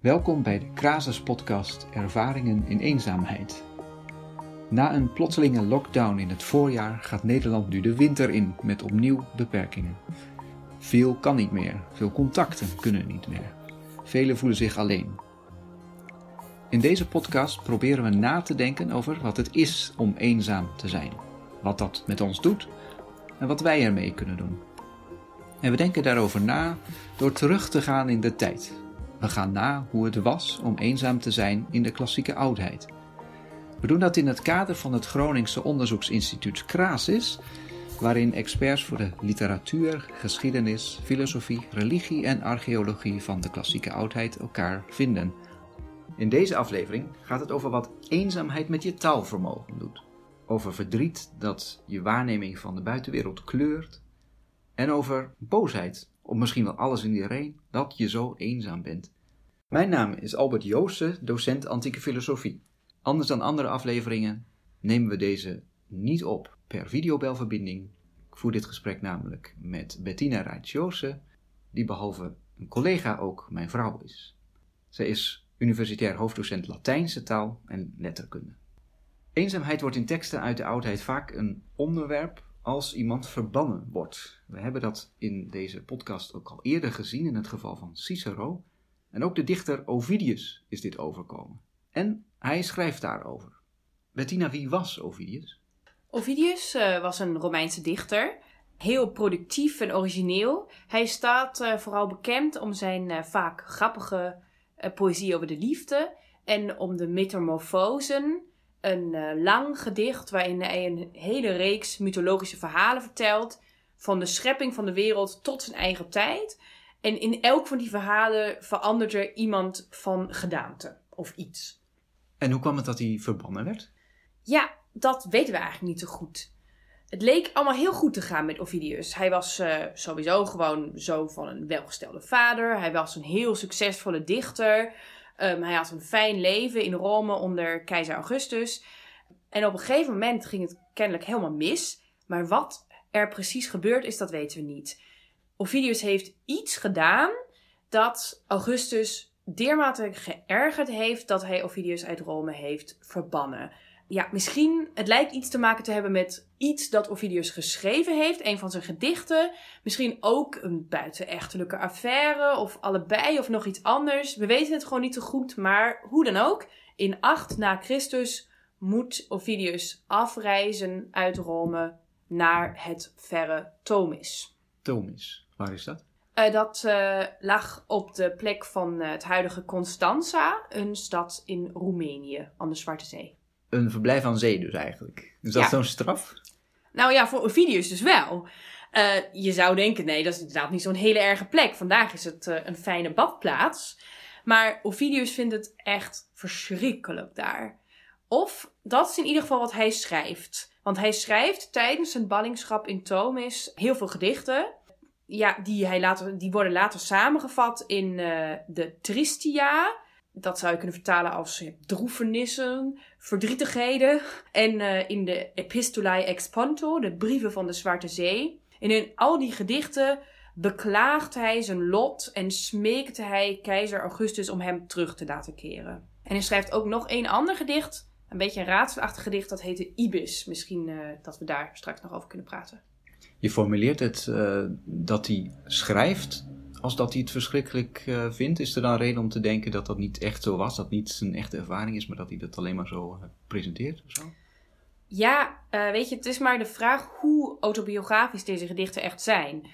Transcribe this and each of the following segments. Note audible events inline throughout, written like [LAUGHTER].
Welkom bij de Krasus podcast Ervaringen in eenzaamheid. Na een plotselinge lockdown in het voorjaar gaat Nederland nu de winter in met opnieuw beperkingen. Veel kan niet meer, veel contacten kunnen niet meer. Velen voelen zich alleen. In deze podcast proberen we na te denken over wat het is om eenzaam te zijn, wat dat met ons doet en wat wij ermee kunnen doen. En we denken daarover na door terug te gaan in de tijd. We gaan na hoe het was om eenzaam te zijn in de klassieke oudheid. We doen dat in het kader van het Groningse onderzoeksinstituut Crasis, waarin experts voor de literatuur, geschiedenis, filosofie, religie en archeologie van de klassieke oudheid elkaar vinden. In deze aflevering gaat het over wat eenzaamheid met je taalvermogen doet. Over verdriet dat je waarneming van de buitenwereld kleurt. En over boosheid, of misschien wel alles in iedereen, dat je zo eenzaam bent. Mijn naam is Albert Joosten, docent antieke filosofie. Anders dan andere afleveringen nemen we deze niet op per videobelverbinding. Ik voer dit gesprek namelijk met Bettina Rijts-Joosten, die behalve een collega ook mijn vrouw is. Zij is universitair hoofddocent Latijnse taal en letterkunde. Eenzaamheid wordt in teksten uit de oudheid vaak een onderwerp als iemand verbannen wordt. We hebben dat in deze podcast ook al eerder gezien in het geval van Cicero. En ook de dichter Ovidius is dit overkomen. En hij schrijft daarover. Bettina, wie was Ovidius? Ovidius uh, was een Romeinse dichter. Heel productief en origineel. Hij staat uh, vooral bekend om zijn uh, vaak grappige poëzie over de liefde en om de metamorfosen. Een lang gedicht waarin hij een hele reeks mythologische verhalen vertelt. Van de schepping van de wereld tot zijn eigen tijd. En in elk van die verhalen verandert er iemand van gedaante of iets. En hoe kwam het dat hij verbannen werd? Ja, dat weten we eigenlijk niet zo goed. Het leek allemaal heel goed te gaan met Ovidius. Hij was uh, sowieso gewoon zoon van een welgestelde vader. Hij was een heel succesvolle dichter. Um, hij had een fijn leven in Rome onder keizer Augustus. En op een gegeven moment ging het kennelijk helemaal mis. Maar wat er precies gebeurd is, dat weten we niet. Ovidius heeft iets gedaan dat Augustus dermate geërgerd heeft dat hij Ovidius uit Rome heeft verbannen. Ja, misschien, het lijkt iets te maken te hebben met iets dat Ovidius geschreven heeft, een van zijn gedichten. Misschien ook een buitenechtelijke affaire, of allebei, of nog iets anders. We weten het gewoon niet zo goed, maar hoe dan ook. In 8 na Christus moet Ovidius afreizen uit Rome naar het verre Tomis. Tomis. Waar is dat? Uh, dat uh, lag op de plek van uh, het huidige Constanza, een stad in Roemenië aan de Zwarte Zee. Een verblijf aan zee dus eigenlijk. Is dat ja. zo'n straf? Nou ja, voor Ovidius dus wel. je zou denken, nee, dat is inderdaad niet zo'n hele erge plek. Vandaag is het een fijne badplaats. Maar Ovidius vindt het echt verschrikkelijk daar. Of, dat is in ieder geval wat hij schrijft. Want hij schrijft tijdens zijn ballingschap in Tomis heel veel gedichten ja, die, hij later, die worden later samengevat in uh, de Tristia. Dat zou je kunnen vertalen als droefenissen, verdrietigheden. En uh, in de Epistolae Exponto, de brieven van de Zwarte Zee. En in al die gedichten beklaagt hij zijn lot en smeekt hij keizer Augustus om hem terug te laten keren. En hij schrijft ook nog een ander gedicht, een beetje een raadselachtig gedicht, dat heette Ibis. Misschien uh, dat we daar straks nog over kunnen praten. Je formuleert het dat hij schrijft als dat hij het verschrikkelijk uh, vindt. Is er dan reden om te denken dat dat niet echt zo was? Dat niet zijn echte ervaring is, maar dat hij dat alleen maar zo uh, presenteert of zo? Ja, weet je, het is maar de vraag hoe autobiografisch deze gedichten echt zijn.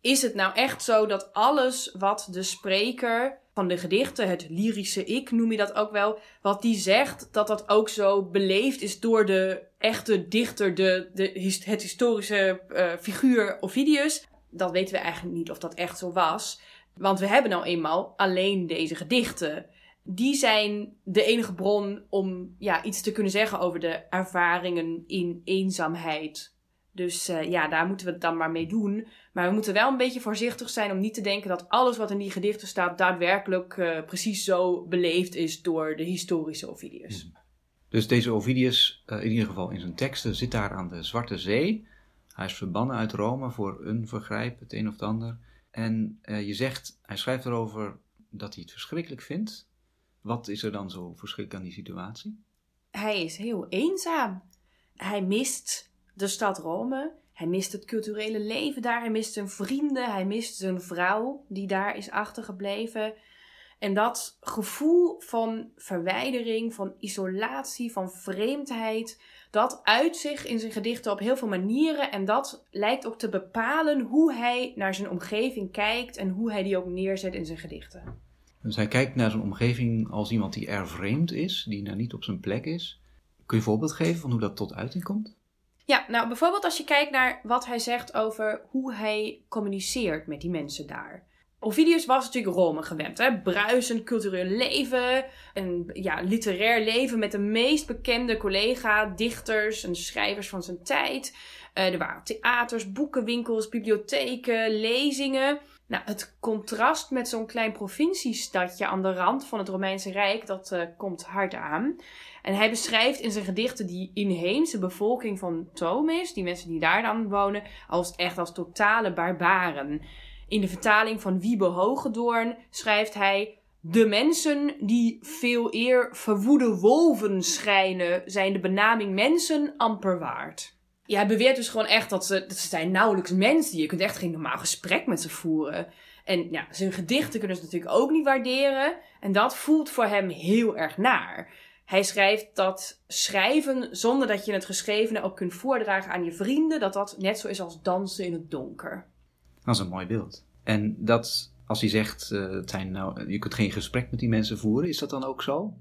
Is het nou echt zo dat alles wat de spreker van de gedichten, het lyrische ik noem je dat ook wel, wat die zegt, dat dat ook zo beleefd is door de echte dichter, de, de, het historische figuur Ovidius? Dat weten we eigenlijk niet of dat echt zo was. Want we hebben nou eenmaal alleen deze gedichten. Die zijn de enige bron om ja, iets te kunnen zeggen over de ervaringen in eenzaamheid dus uh, ja, daar moeten we het dan maar mee doen. Maar we moeten wel een beetje voorzichtig zijn om niet te denken dat alles wat in die gedichten staat daadwerkelijk uh, precies zo beleefd is door de historische Ovidius. Hmm. Dus deze Ovidius, uh, in ieder geval in zijn teksten, zit daar aan de Zwarte Zee. Hij is verbannen uit Rome voor een vergrijp, het een of het ander. En je zegt, hij schrijft erover dat hij het verschrikkelijk vindt. Wat is er dan zo verschrikkelijk aan die situatie? Hij is heel eenzaam. Hij mist de stad Rome. Hij mist het culturele leven daar. Hij mist zijn vrienden. Hij mist zijn vrouw die daar is achtergebleven. En dat gevoel van verwijdering, van isolatie, van vreemdheid, dat uit zich in zijn gedichten op heel veel manieren. En dat lijkt ook te bepalen hoe hij naar zijn omgeving kijkt en hoe hij die ook neerzet in zijn gedichten. Dus hij kijkt naar zijn omgeving als iemand die er vreemd is, die nou niet op zijn plek is. Kun je een voorbeeld geven van hoe dat tot uiting komt? Ja, nou bijvoorbeeld als je kijkt naar wat hij zegt over hoe hij communiceert met die mensen daar. Ovidius was natuurlijk Rome gewend. Hè? Bruisend cultureel leven. Een ja, literair leven met de meest bekende collega, dichters en schrijvers van zijn tijd. Uh, er waren theaters, boekenwinkels, bibliotheken, lezingen. Nou, het contrast met zo'n klein provinciestadje aan de rand van het Romeinse Rijk, dat uh, komt hard aan. En hij beschrijft in zijn gedichten die inheemse bevolking van Tomis, die mensen die daar dan wonen, als echt als totale barbaren. In de vertaling van Wiebe Hogedoorn schrijft hij... De mensen die veel eer verwoede wolven schijnen, zijn de benaming mensen amper waard. Ja, hij beweert dus gewoon echt dat ze, dat ze zijn nauwelijks mensen. Je kunt echt geen normaal gesprek met ze voeren. En ja, zijn gedichten kunnen ze natuurlijk ook niet waarderen. En dat voelt voor hem heel erg naar. Hij schrijft dat schrijven zonder dat je het geschrevene ook kunt voordragen aan je vrienden, dat dat net zo is als dansen in het donker. Dat is een mooi beeld. En dat, als hij zegt, uh, nou, je kunt geen gesprek met die mensen voeren, is dat dan ook zo?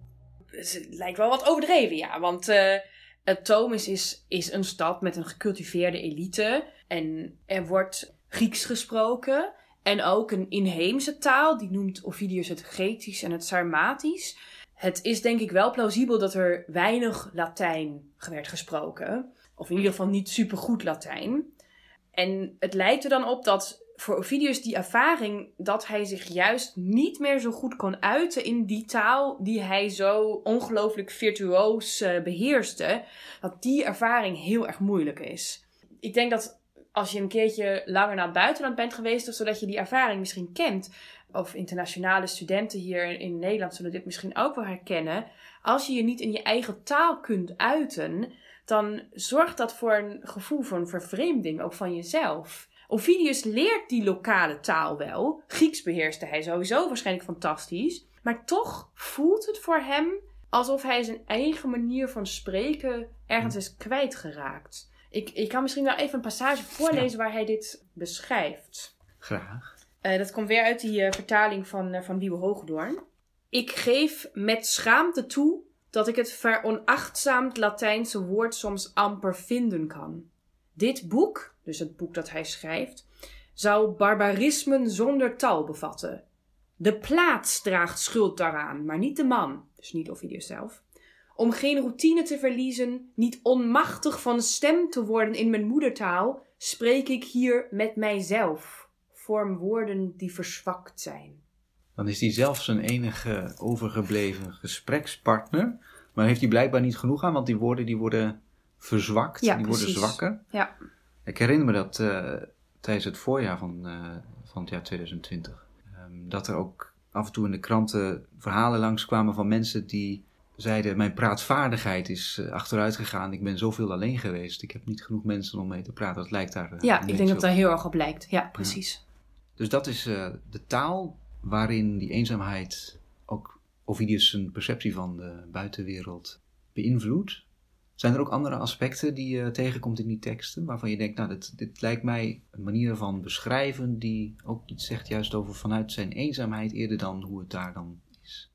Het lijkt wel wat overdreven, ja. Want uh, is, is een stad met een gecultiveerde elite. En er wordt Grieks gesproken. En ook een inheemse taal, die noemt Ovidius het Grecisch en het Sarmatisch. Het is denk ik wel plausibel dat er weinig Latijn werd gesproken. Of in ieder geval niet supergoed Latijn. En het lijkt er dan op dat voor Ovidius die ervaring dat hij zich juist niet meer zo goed kon uiten in die taal die hij zo ongelooflijk virtuoos uh, beheerste, dat die ervaring heel erg moeilijk is. Ik denk dat als je een keertje langer naar het buitenland bent geweest, zodat je die ervaring misschien kent, of internationale studenten hier in Nederland zullen dit misschien ook wel herkennen. Als je je niet in je eigen taal kunt uiten, dan zorgt dat voor een gevoel van vervreemding, ook van jezelf. Ovidius leert die lokale taal wel. Grieks beheerste hij sowieso waarschijnlijk fantastisch. Maar toch voelt het voor hem alsof hij zijn eigen manier van spreken ergens is kwijtgeraakt. Ik, ik kan misschien wel even een passage voorlezen waar hij dit beschrijft. Graag. Uh, dat komt weer uit die uh, vertaling van, uh, van Wiebe Hoogdoorn. Ik geef met schaamte toe dat ik het veronachtzaamd Latijnse woord soms amper vinden kan. Dit boek, dus het boek dat hij schrijft, zou barbarismen zonder tal bevatten. De plaats draagt schuld daaraan, maar niet de man, dus niet Ovidius zelf. Om geen routine te verliezen, niet onmachtig van stem te worden in mijn moedertaal, spreek ik hier met mijzelf, vorm woorden die verzwakt zijn. Dan is hij zelf zijn enige overgebleven gesprekspartner, maar heeft hij blijkbaar niet genoeg aan, want die woorden die worden verzwakt, ja, die worden zwakker. Ja. Ik herinner me dat uh, tijdens het voorjaar van, uh, van het jaar 2020, um, dat er ook af en toe in de kranten verhalen langskwamen van mensen die zeiden: Mijn praatvaardigheid is uh, achteruit gegaan, ik ben zoveel alleen geweest, ik heb niet genoeg mensen om mee te praten. Dat lijkt daar. ja, ik denk dat daar heel erg op lijkt. Ja, precies. Ja. Dus dat is de taal waarin die eenzaamheid ook Ovidius zijn perceptie van de buitenwereld beïnvloedt. Zijn er ook andere aspecten die je tegenkomt in die teksten, waarvan je denkt, nou, dit, dit lijkt mij een manier van beschrijven die ook iets zegt juist over vanuit zijn eenzaamheid eerder dan hoe het daar dan is?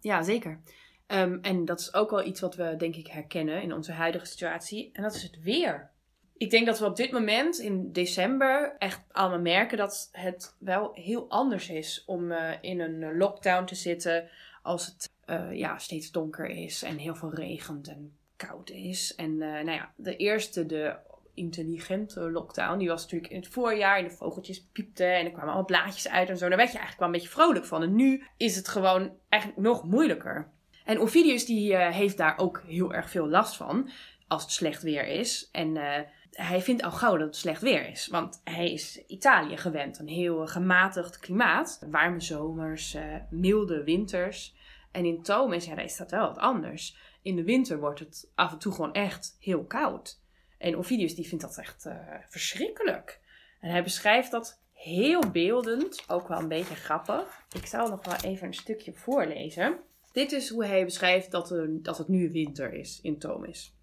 Ja, zeker. Um, en dat is ook wel iets wat we, denk ik, herkennen in onze huidige situatie. En dat is het weer. Ik denk dat we op dit moment in december echt allemaal merken dat het wel heel anders is om uh, in een lockdown te zitten als het uh, ja, steeds donker is en heel veel regent en koud is. En nou ja, de eerste, de intelligente lockdown, die was natuurlijk in het voorjaar. En de vogeltjes piepten en er kwamen allemaal blaadjes uit en zo. Daar werd je eigenlijk wel een beetje vrolijk van. En nu is het gewoon eigenlijk nog moeilijker. En Ovidius die heeft daar ook heel erg veel last van als het slecht weer is. En hij vindt al gauw dat het slecht weer is. Want hij is Italië gewend. Een heel gematigd klimaat. Warme zomers, milde winters. En in Thomas, ja, is dat wel wat anders. In de winter wordt het af en toe gewoon echt heel koud. En Ovidius die vindt dat echt uh, verschrikkelijk. En hij beschrijft dat heel beeldend, ook wel een beetje grappig. Ik zal nog wel even een stukje voorlezen. Dit is hoe hij beschrijft dat, dat het nu winter is in Thomas.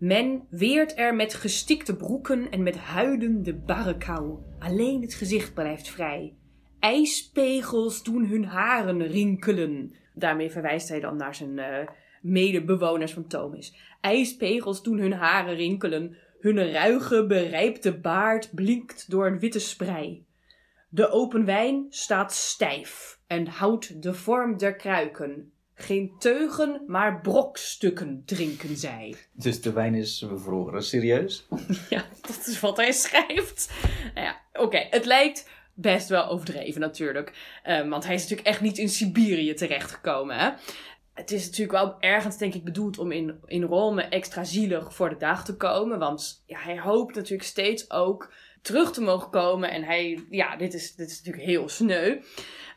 Men weert er met gestikte broeken en met huiden de barre kou. Alleen het gezicht blijft vrij. IJspegels doen hun haren rinkelen. Daarmee verwijst hij dan naar zijn uh, medebewoners van Thomas. IJspegels doen hun haren rinkelen. Hun ruige, berijpte baard blinkt door een witte sprei. De open wijn staat stijf en houdt de vorm der kruiken. Geen teugen, maar brokstukken drinken zij. Dus de wijn is bevroren, serieus? [LAUGHS] ja, dat is wat hij schrijft. Nou ja, oké, het lijkt best wel overdreven natuurlijk. Um, want hij is natuurlijk echt niet in Siberië terechtgekomen. Hè? Het is natuurlijk wel ergens, denk ik, bedoeld om in, in Rome extra zielig voor de dag te komen. Want ja, hij hoopt natuurlijk steeds ook terug te mogen komen. En hij, ja, dit is, dit is natuurlijk heel sneu.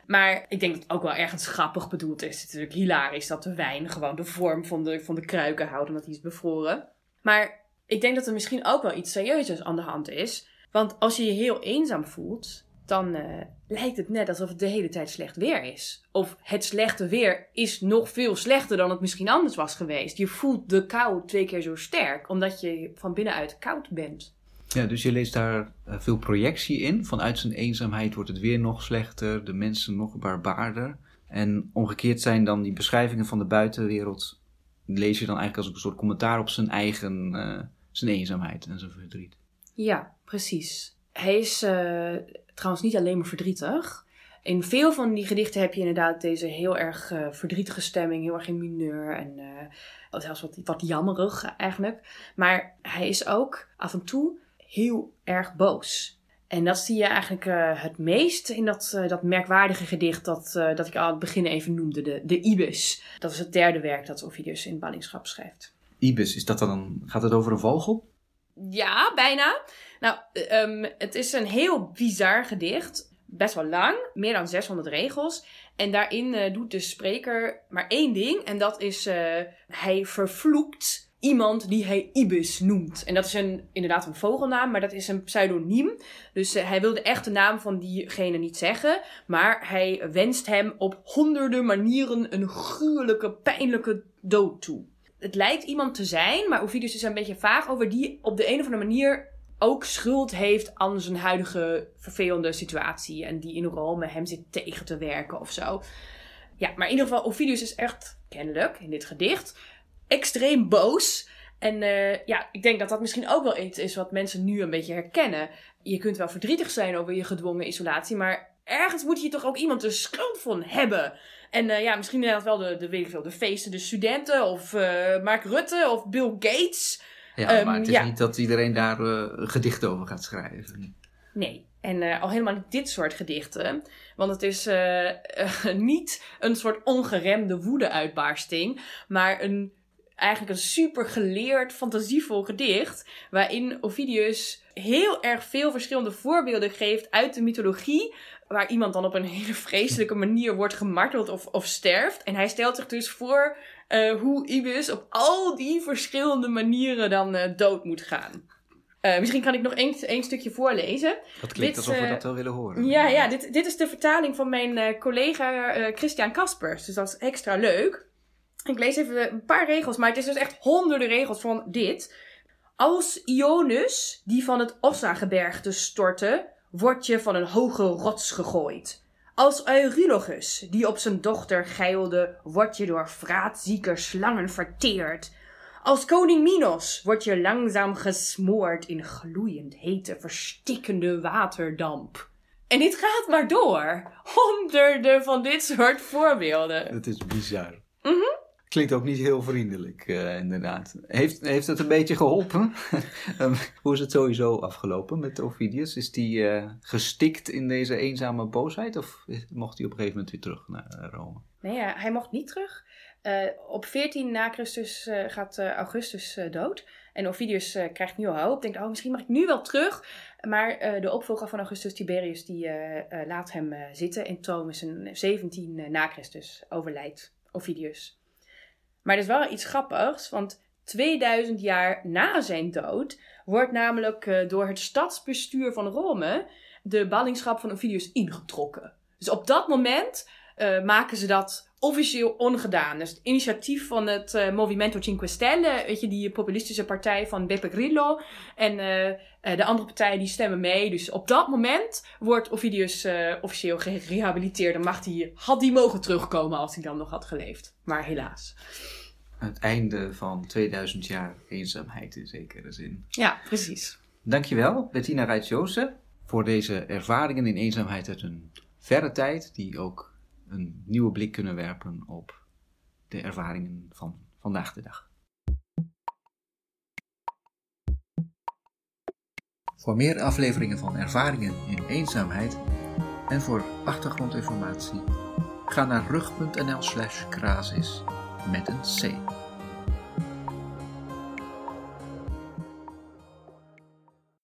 Maar ik denk dat het ook wel ergens grappig bedoeld is. Het is natuurlijk hilarisch dat de wijn gewoon de vorm van de, van de kruiken houdt omdat hij is bevroren. Maar ik denk dat er misschien ook wel iets serieuzers aan de hand is. Want als je je heel eenzaam voelt, dan uh, lijkt het net alsof het de hele tijd slecht weer is. Of het slechte weer is nog veel slechter dan het misschien anders was geweest. Je voelt de kou twee keer zo sterk, omdat je van binnenuit koud bent. Ja, dus je leest daar eh, veel projectie in. Vanuit zijn eenzaamheid wordt het weer nog slechter, de mensen nog barbaarder. En omgekeerd zijn dan die beschrijvingen van de buitenwereld, lees je dan eigenlijk als een soort commentaar op zijn eigen, uh, zijn eenzaamheid en zijn verdriet. Ja, precies. Hij is uh, trouwens niet alleen maar verdrietig. In veel van die gedichten heb je inderdaad deze heel erg verdrietige stemming, heel erg in mineur en zelfs wat, wat jammerig eigenlijk. Maar hij is ook af en toe heel erg boos. En dat zie je eigenlijk uh, het meest in dat, uh, dat merkwaardige gedicht dat, uh, dat ik aan het begin even noemde, de, de Ibis. Dat is het derde werk dat Ovidius in ballingschap schrijft. Ibis, is dat dan, gaat het over een vogel? Ja, bijna. Nou, um, het is een heel bizar gedicht. Best wel lang, meer dan 600 regels. En daarin doet de spreker maar één ding. En dat is, hij vervloekt iemand die hij Ibis noemt. En dat is een, inderdaad een vogelnaam, maar dat is een pseudoniem. Dus uh, hij wil de echte naam van diegene niet zeggen. Maar hij wenst hem op honderden manieren een gruwelijke, pijnlijke dood toe. Het lijkt iemand te zijn, maar Ovidius is een beetje vaag over die op de een of andere manier ook schuld heeft aan zijn huidige vervelende situatie. En die in Rome hem zit tegen te werken of zo. Ja, maar in ieder geval, Ovidius is echt kennelijk in dit gedicht extreem boos. En uh, ja, ik denk dat dat misschien ook wel iets is wat mensen nu een beetje herkennen. Je kunt wel verdrietig zijn over je gedwongen isolatie, maar ergens moet je toch ook iemand de schuld van hebben. En uh, ja, misschien inderdaad wel de, de, weet ik veel, de feesten, de studenten, of uh, Mark Rutte, of Bill Gates. Ja, um, maar het is ja. niet dat iedereen daar gedichten over gaat schrijven. Nee, en uh, al helemaal niet dit soort gedichten. Want het is uh, uh, [LAUGHS] niet een soort ongeremde woede-uitbarsting, maar een eigenlijk een super geleerd, fantasievol gedicht. Waarin Ovidius heel erg veel verschillende voorbeelden geeft uit de mythologie. Waar iemand dan op een hele vreselijke manier wordt gemarteld of, of sterft. En hij stelt zich dus voor uh, hoe Ibis op al die verschillende manieren dan uh, dood moet gaan. Uh, misschien kan ik nog één, stukje voorlezen. Dat klinkt dit, alsof we dat wel willen horen. Ja, ja dit, dit is de vertaling van mijn collega Christian Kaspers. Dus dat is extra leuk. Ik lees even een paar regels, maar het is dus echt honderden regels van dit. Als Ionus, die van het Ossa-gebergte stortte, word je van een hoge rots gegooid. Als Eurylochus, die op zijn dochter geilde, word je door vraatzieke slangen verteerd. Als koning Minos word je langzaam gesmoord in gloeiend hete, verstikkende waterdamp. En dit gaat maar door. Honderden van dit soort voorbeelden. Het is bizar. Mhm. Mm Klinkt ook niet heel vriendelijk, uh, inderdaad. Heeft, heeft het een beetje geholpen? um, [LAUGHS] hoe is het sowieso afgelopen met Ovidius? Is die uh, gestikt in deze eenzame boosheid? Of mocht hij op een gegeven moment weer terug naar Rome? Nee, ja, hij mocht niet terug. Op 14 na Christus gaat Augustus dood. En Ovidius krijgt nu al hoop. Denkt, oh, misschien mag ik nu wel terug. Maar de opvolger van Augustus Tiberius, die laat hem zitten. En Thomas 17 na Christus overlijdt Ovidius. Maar er is wel iets grappigs, want 2000 jaar na zijn dood wordt namelijk uh, door het stadsbestuur van Rome de ballingschap van Ovidius ingetrokken. Dus op dat moment uh, maken ze dat officieel ongedaan. Dus het initiatief van het uh, Movimento Cinque Stelle, weet je, die populistische partij van Beppe Grillo. En uh, de andere partijen die stemmen mee. Dus op dat moment wordt Ovidius officieel gerehabiliteerd. En mag die, had die mogen terugkomen als hij dan nog had geleefd. Maar helaas. Het einde van 2000 jaar eenzaamheid in zekere zin. Ja, precies. Dankjewel, Bettina Rijtsjoosen, voor deze ervaringen in eenzaamheid uit een verre tijd, die ook een nieuwe blik kunnen werpen op de ervaringen van vandaag de dag. Voor meer afleveringen van ervaringen in eenzaamheid en voor achtergrondinformatie ga naar rug.nl/slash met een C.